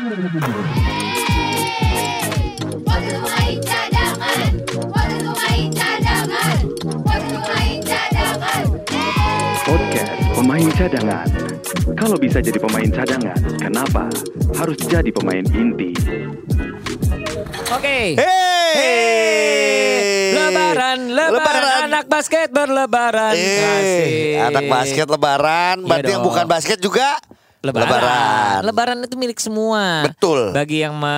Podcast Pemain Cadangan. Kalau bisa jadi pemain cadangan, kenapa harus jadi pemain inti? Oke. Hey! Lebaran, lebaran, anak basket berlebaran. Asik. anak basket lebaran, Iya berarti yang bukan basket juga Lebaran. lebaran. Lebaran itu milik semua. Betul. Bagi yang me-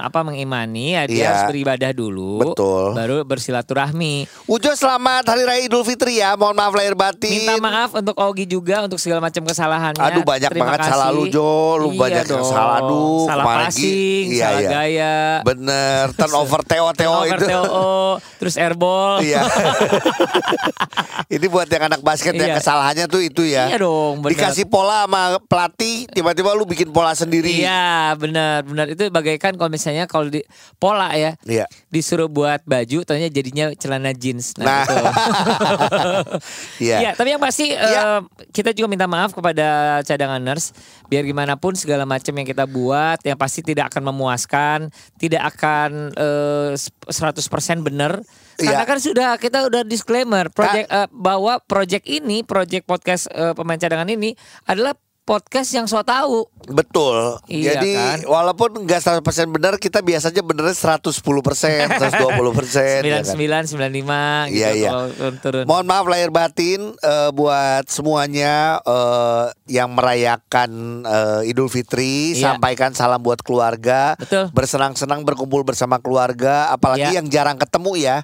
apa mengimani, ya dia Iya. harus beribadah dulu. Betul. Baru bersilaturahmi. Ujo selamat Hari Raya Idul Fitri ya. Mohon maaf lahir batin. Minta maaf untuk Ogi juga untuk segala macam kesalahannya. Aduh banyak Terima banget kasih. salah lu Jo, lu Iya banyak yang dong. salah aduh. Salah kemarin passing, iya, salah iya. gaya. Bener, turnover Teo Teo Over itu. TOO, terus airball. Iya. Ini buat yang anak basket yang Iya. kesalahannya tuh itu ya. Iya dong, benar. Dikasih pola sama pelatih, tiba-tiba lu bikin pola sendiri. Iya benar benar itu bagaikan kalau misalnya kalau di pola ya Iya. disuruh buat baju ternyata jadinya celana jeans Nah. nah, itu. Iya. Iya, tapi yang pasti Iya. eh, kita juga minta maaf kepada cadanganers biar gimana pun segala macam yang kita buat yang pasti tidak akan memuaskan, tidak akan eh, 100% benar. Karena Iya. kan sudah kita udah disclaimer project eh, bahwa project ini, project podcast eh, pemain cadangan ini adalah podcast yang so tahu. Betul. Iya, Jadi kan? walaupun enggak 100% benar, kita biasanya benernya 110%, 120%. ya kan? 99 95 gitu Iya, iya. kalau turun. Mohon maaf lahir batin eh, buat semuanya eh, yang merayakan eh, Idul Fitri, Iya. sampaikan salam buat keluarga. Betul. Bersenang-senang berkumpul bersama keluarga, apalagi Iya. yang jarang ketemu ya.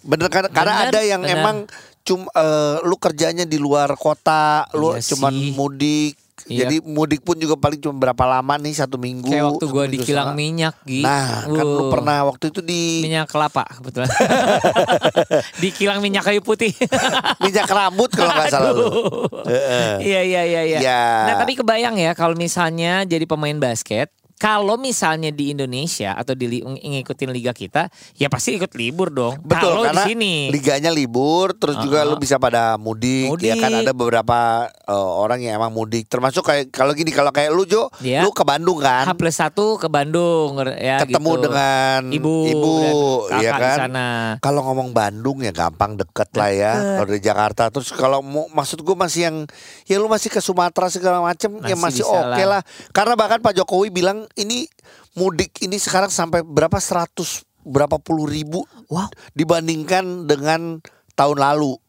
Bener kan? Karena Bener, ada yang bener. emang cum eh, lu kerjanya di luar kota, lu Iya cuman sih. mudik. Iya. Jadi mudik pun juga paling cuma berapa lama nih satu minggu. Kayak waktu seminggu di kilang minyak gitu. Nah, kan lu pernah waktu itu di minyak kelapa kebetulan. di kilang minyak kayu putih. minyak rambut kalau nggak salah lu. Iya iya iya iya. Ya. Nah, tapi kebayang ya kalau misalnya jadi pemain basket kalau misalnya di Indonesia atau di ngikutin liga kita, ya pasti ikut libur dong. Betul kalau di karena sini. liganya libur terus juga Uh-uh. lu bisa pada mudik, ya kan Mudik. ada beberapa uh, orang yang emang mudik termasuk kayak kalau gini kalau kayak lu Jo Iya. lu ke Bandung kan H plus satu ke Bandung ya ketemu gitu. dengan ibu, ibu dan ya kan di sana. kalau ngomong Bandung ya gampang deket lah ya kalau dari Jakarta terus kalau mau maksud gue masih yang ya lu masih ke Sumatera segala macem ya Masih masih bisa oke lah. lah karena bahkan Pak Jokowi bilang ini mudik ini sekarang sampai berapa seratus berapa puluh ribu Wow. dibandingkan dengan tahun lalu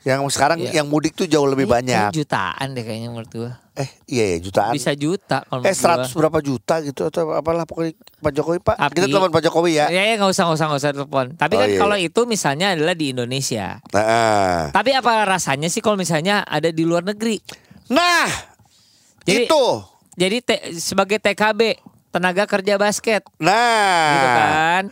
yang sekarang Iya. yang mudik tuh jauh lebih Ini- banyak jutaan deh kayaknya menurut gua. eh iya ya jutaan Bisa juta kalau eh gua. 100 berapa juta gitu atau apalah pokoknya Pak Jokowi Pak Tapi- kita telepon Pak Jokowi ya Ya ya nggak usah nggak usah nggak usah telepon. Tapi Oh, kan iya, kalau iya. itu misalnya adalah di Indonesia. nah, Tapi apa rasanya sih kalau misalnya ada di luar negeri? nah Jadi- itu Jadi te- sebagai TKB tenaga kerja basket, nah gitu kan?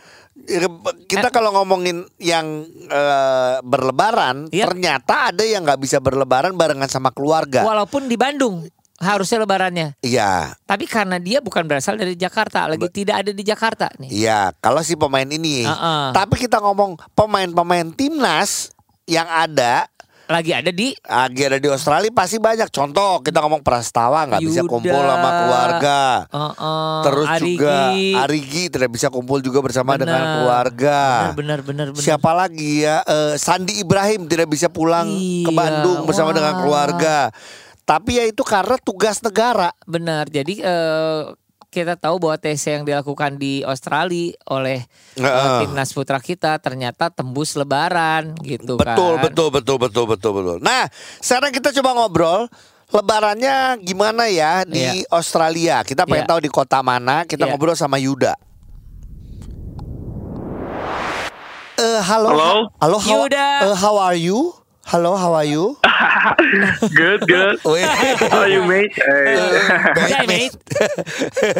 kita kalau ngomongin yang eh, berlebaran Iya. ternyata ada yang nggak bisa berlebaran barengan sama keluarga Walaupun di Bandung harusnya lebarannya. iya Tapi karena dia bukan berasal dari Jakarta, lagi tidak ada di Jakarta nih. Iya, kalau si pemain ini. Uh-uh. Tapi kita ngomong pemain-pemain timnas yang ada Lagi ada di lagi ada di Australia pasti banyak. Contoh kita ngomong Prastawa nggak bisa kumpul sama keluarga. uh-uh, Terus juga Arigi. Arigi tidak bisa kumpul juga bersama Benar. dengan keluarga. Benar benar. Siapa lagi ya? Eh, Sandi Ibrahim tidak bisa pulang ke Iya, Bandung bersama dengan wah. keluarga. Tapi ya itu karena tugas negara. Benar. Jadi eh, kita tahu bahwa TC yang dilakukan di Australia oleh eh, Heeh. timnas putra kita ternyata tembus Lebaran gitu Betul, kan. betul, betul, betul, betul, betul. Nah, sekarang kita coba ngobrol. Lebarannya gimana ya di Iya. Australia? Kita pengen Iya. tahu di kota mana. Kita Iya. ngobrol sama Yuda. Eh, halo. Halo. Halo, how, Yuda. eh, how are you? Halo, how are you? Good, good. How are you, mate? Hey. Baik, mate.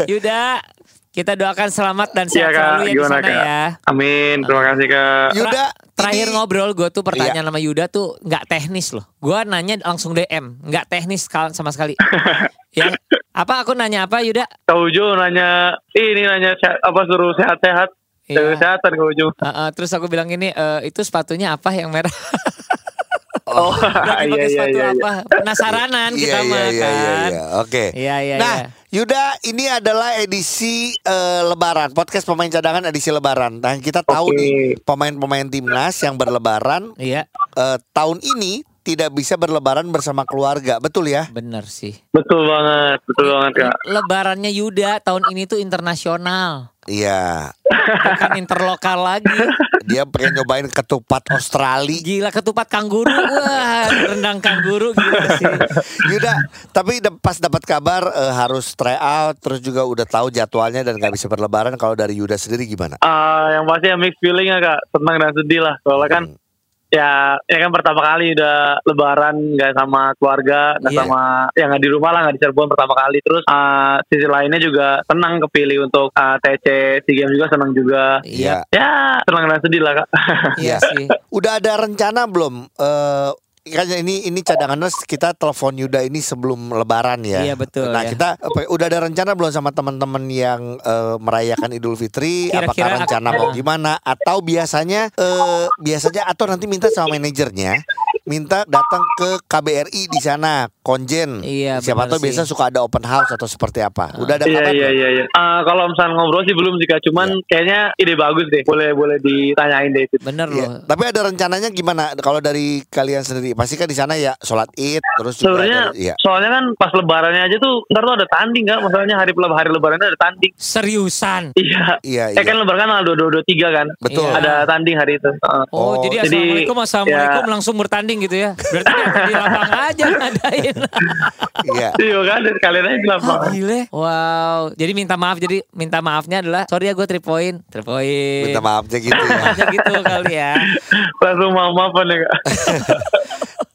Yuda, kita doakan selamat dan Iya, sehat Kak. selalu ya di sana Kak? ya. Amin. Terima kasih, Kak. Yuda, Terakhir ini- ngobrol gue tuh pertanyaan Iya. sama Yuda tuh nggak teknis loh. Gue nanya langsung DM, nggak teknis sama sekali. ya, apa aku nanya apa Yuda? Kak Ujo nanya, ini nanya apa suruh sehat-sehat. Iya. Kesehatan Ujo. Uh, uh, terus aku bilang gini, "Eh, itu sepatunya apa yang merah? Oh, Lagi pakai iya, iya, sepatu iya. apa? Penasaranan kita Iya, mah iya, iya, kan. iya, iya. Oke. Iya, iya, Nah, iya. Yuda, ini adalah edisi eh, Lebaran, podcast pemain cadangan edisi Lebaran. Nah, kita tahu Oke. nih pemain-pemain timnas yang berlebaran Iya, eh, tahun ini tidak bisa berlebaran bersama keluarga, betul ya? bener sih. Betul banget, betul banget kak. Lebarannya Yuda tahun ini tuh internasional, Iya, bukan interlokal lagi. Dia pengen nyobain ketupat Australia. Gila ketupat kangguru, wah rendang kangguru gila sih. Yuda, tapi pas dapat kabar eh, harus try out, terus juga udah tahu jadwalnya dan nggak bisa berlebaran. Kalau dari Yuda sendiri gimana? Ah, yang pasti yang mixed feeling ya kak, senang dan sedih lah. Soalnya kan Hmm. Ya, ya kan pertama kali udah Lebaran nggak sama keluarga, nggak Iya. sama, ya nggak di rumah lah, nggak di Cirebon pertama kali. Terus ah, sisi lainnya juga senang kepilih untuk ah, TC SEA Games juga senang juga. Iya, Ya senang dan sedih lah kak. iya Iya. sih. Udah ada rencana belum? Eh kan ini ini cadanganers kita telepon Yuda ini sebelum Lebaran ya. Iya, betul, Nah ya. kita apa, udah ada rencana belum sama teman-teman yang eh, merayakan Idul Fitri? Kira-kira Apakah rencana mau gimana? Atau biasanya eh, biasanya atau nanti minta sama manajernya minta datang ke KBRI di sana konjen. Iya, Siapa tahu biasa suka ada open house atau seperti apa. Udah ada Iya kabar iya iya. iya. Ah, kalau misalnya ngobrol sih belum sih kak, cuman kayaknya ide bagus deh. Boleh boleh ditanyain deh itu. Bener Iya. loh. Tapi ada rencananya gimana? Kalau dari kalian sendiri, pasti kan di sana ya sholat id, terus juga Sebenarnya ada- iya. soalnya kan pas lebarannya aja tuh ntar tuh ada tanding nggak? Masalahnya hari hari lebarannya ada tanding. Seriusan. Iya. Iya, Eh iya. kan lebaran kan tanggal dua dua tiga kan. Betul. Iya. Ada tanding hari itu. Heeh. Oh, Oh, jadi jadi, assalamualaikum assalamualaikum ya. langsung bertanding gitu ya? Berarti di lapangan aja ngadain. Iya. Iya kan kalian aja di Ah, lapangan. gile. Wow. Jadi minta maaf. Jadi minta maafnya adalah sorry ya gue three point, three point. Minta maafnya gitu ya. Aja gitu kali ya. Langsung maaf maafan ya kak.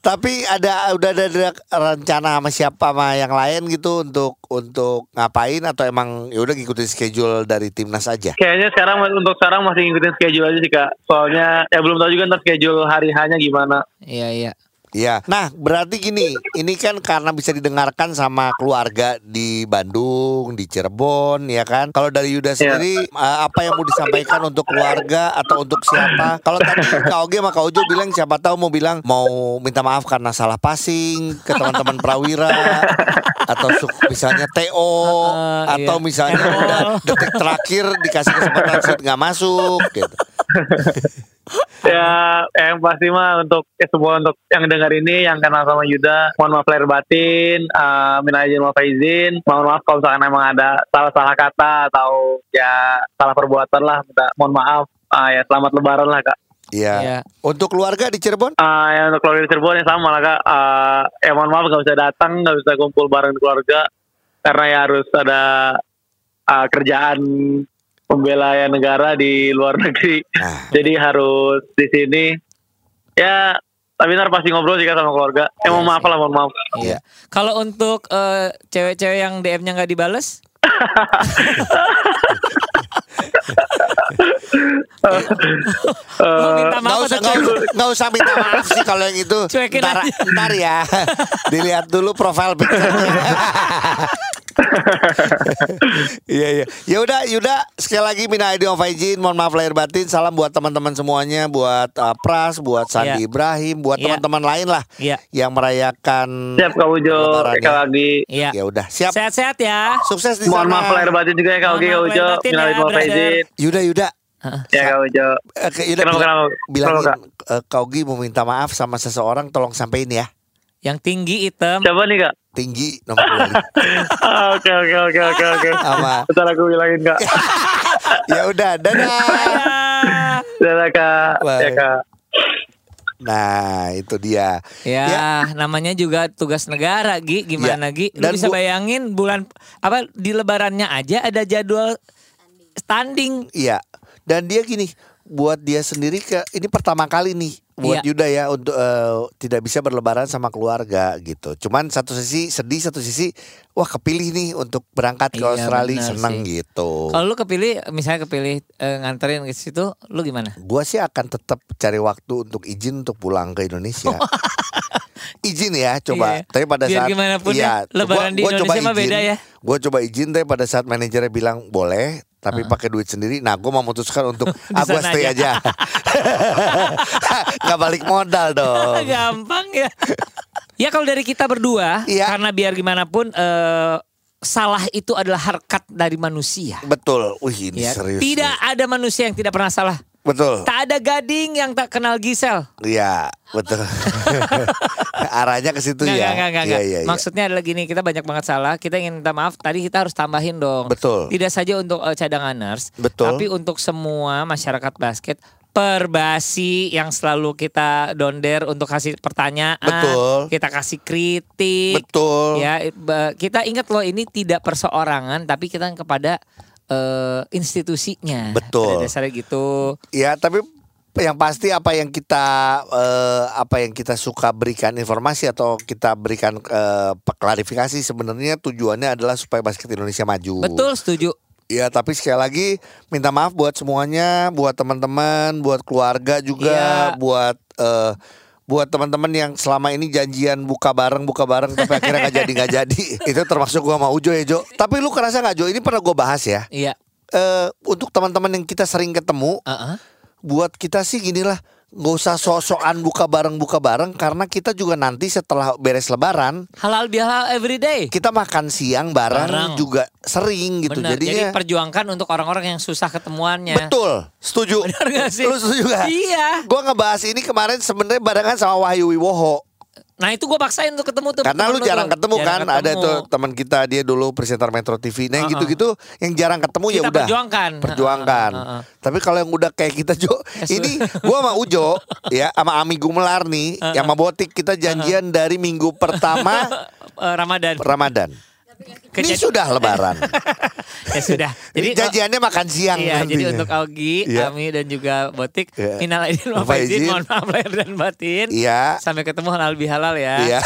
Tapi ada udah ada, ada rencana sama siapa sama yang lain gitu untuk untuk ngapain atau emang ya udah ngikutin schedule dari timnas aja? Kayaknya sekarang untuk sekarang masih ngikutin schedule aja sih kak. Soalnya ya belum tahu juga ntar schedule hari hanya gimana. Iya iya. Iya. Nah, berarti gini, ini kan karena bisa didengarkan sama keluarga di Bandung, di Cirebon, ya kan? Kalau dari Yuda sendiri, eh, apa yang mau disampaikan untuk keluarga atau untuk siapa? Kalau tadi Kak Oge sama Kak Ojo bilang siapa tahu mau bilang mau minta maaf karena salah passing ke teman-teman prawira atau misalnya TO Uh, atau iya. misalnya udah detik terakhir dikasih kesempatan shoot nggak masuk gitu. Ya, yang pasti mah untuk ya semua untuk yang dengar ini yang kenal sama Yuda, mohon maaf lahir batin, uh, minal aidin wal faizin, mohon maaf kalau misalkan emang ada salah-salah kata atau ya salah perbuatan lah, minta mohon maaf. Ah, ya selamat lebaran lah kak. Iya. Iya. Untuk keluarga di Cirebon? Ah, ya untuk keluarga di Cirebon ya sama lah kak. Ah, ya mohon maaf nggak bisa datang, nggak bisa kumpul bareng keluarga karena ya harus ada ah, kerjaan pembela negara di luar negeri. Nah, Jadi harus di sini. Ya, tapi ntar pasti ngobrol sih Kak, sama keluarga. Ya mohon maaf lah, mohon maaf. Iya. Kalau untuk eh, cewek-cewek yang DM-nya nggak dibales, lu minta Nggak maaf usah, cuek? usah, usah minta maaf sih kalau yang itu. Cuekin ntar, aja. ntar ya, dilihat dulu profile picture-nya. Iya iya. Ya udah, Yuda sekali lagi mina wal faizin, mohon maaf lahir batin. Salam buat teman-teman semuanya, buat uh, Pras, buat Sandi Iya. Ibrahim, buat Iya. teman-teman lain lah Iya. yang merayakan. Siap Kak Ujo, Lebaran Kak ya. lagi. Iya. Ya udah, siap. Sehat-sehat ya. Sukses di Mohon sana. maaf lahir batin juga ya Kak Mohon Ugi, Kak maaf Ujo. ya, wal brother. faizin. Yuda, Yuda. Ya Kak Ujo. Eh, Yuda Kenapa, bilang, kenapa? bilangin Kenapa, Kak mau minta maaf sama seseorang, tolong sampein ya. Yang tinggi hitam. Siapa nih Kak? Tinggi nomor dua. Oke, oke, oke, oke, oke. Sama. Bentar aku bilangin Kak. ya udah, dadah. Ah. Dadah Kak. Bye. Ya Kak. Nah, itu dia. Ya, Ya. namanya juga tugas negara, Gi. Gimana, Ya. Gi? Lu Dan bisa gua- bayangin bulan apa di lebarannya aja ada jadwal standing. Iya. Dan dia gini, buat dia sendiri ke ini pertama kali nih buat Iya. Yuda ya untuk eh, tidak bisa berlebaran sama keluarga gitu. Cuman satu sisi sedih, satu sisi wah kepilih nih untuk berangkat ke Iya, Australia seneng sih. gitu. Kalau lu kepilih misalnya kepilih eh, nganterin ke situ, lu gimana? Gua sih akan tetap cari waktu untuk izin untuk pulang ke Indonesia. izin ya coba. Iya. Tapi pada Biar saat gimana pun iya, ya, lebaran di Indonesia mah beda ya. Gue coba izin tapi pada saat manajernya bilang boleh tapi pakai duit sendiri. Nah, gue memutuskan untuk ah gue stay aja. Nggak balik modal dong. Gampang ya. ya kalau dari kita berdua, Iya. karena biar gimana pun eh, salah itu adalah harkat dari manusia. Betul. Wih ini Ya, serius. tidak nih. ada manusia yang tidak pernah salah. Betul. Tak ada gading yang tak kenal Gisel. Iya, betul. Arahnya ke situ ya. nggak, nggak, nggak, Iya, iya, iya. Maksudnya adalah gini, kita banyak banget salah. Kita ingin minta maaf. Tadi kita harus tambahin dong. Betul. Tidak saja untuk eh, cadanganers, Betul. tapi untuk semua masyarakat basket. Perbasi yang selalu kita donder untuk kasih pertanyaan, Betul. kita kasih kritik, Betul. ya kita ingat loh ini tidak perseorangan, tapi kita kepada eh, institusinya. Betul. Pada dasarnya gitu. Ya, tapi yang pasti apa yang kita eh, apa yang kita suka berikan informasi atau kita berikan eh, klarifikasi sebenarnya tujuannya adalah supaya basket Indonesia maju. Betul, setuju. Ya, tapi sekali lagi minta maaf buat semuanya, buat teman-teman, buat keluarga juga, Iya. buat eh, buat teman-teman yang selama ini janjian buka bareng buka bareng tapi akhirnya nggak jadi nggak jadi itu termasuk gua sama Ujo ya Jo tapi lu kerasa nggak Jo ini pernah gue bahas ya Iya. eh untuk teman-teman yang kita sering ketemu Uh-uh. buat kita sih ginilah nggak usah sok-sokan buka bareng buka bareng karena kita juga nanti setelah beres lebaran Halal bihalal every day. kita makan siang bareng, Bareng. juga sering gitu. Jadi jadinya perjuangkan untuk orang-orang yang susah ketemuannya. betul setuju Benar gak sih? lu setuju gak? Iya. Gua ngebahas ini kemarin sebenarnya barengan sama Wahyu Wiwoho Nah itu gue paksain untuk ketemu tuh. karena lu jarang tuh. ketemu Jarang kan ada ketemu. tuh teman kita dia dulu presenter Metro TV nah yang Uh-uh. gitu-gitu yang jarang ketemu ya udah perjuangkan. perjuangkan Uh-uh, uh-uh. tapi kalau yang udah kayak kita Jo ini gua sama Ujo ya sama Ami Gumelar nih Uh-uh. sama Botik kita janjian dari minggu pertama Eh, Ramadan. Ini sudah lebaran ya sudah. jadi janjiannya makan siang Iya, nantinya. jadi untuk Augie, Iya. Ami dan juga Botik, Iya. minal aidin wal faizin, mohon maaf lahir dan batin. Iya. Sampai ketemu halal bihalal ya. Iya.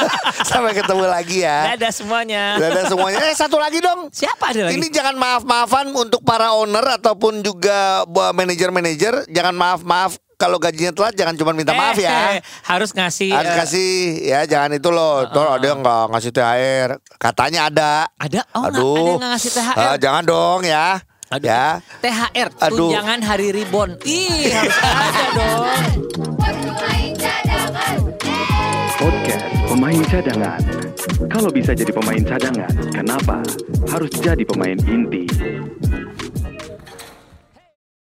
Sampai ketemu lagi ya. Dadah semuanya. Dadah semuanya. Eh satu lagi dong. Siapa ada lagi? Ini jangan maaf-maafan untuk para owner ataupun juga manajer-manajer. Jangan maaf-maaf kalau gajinya telat jangan cuma minta maaf Eh, ya. harus ngasih. Harus eh, kasih ya jangan itu loh. Tuh ada yang nggak ngasih THR. Katanya ada. Ada? Oh, Aduh. ada yang nggak ngasih THR. Ah, jangan dong ya. Aduh. Ya. THR, Aduh. tunjangan hari ribon. Ih, harus ada dong. Buat pemain cadangan. Podcast Pemain Cadangan. Kalau bisa jadi pemain cadangan, kenapa harus jadi pemain inti?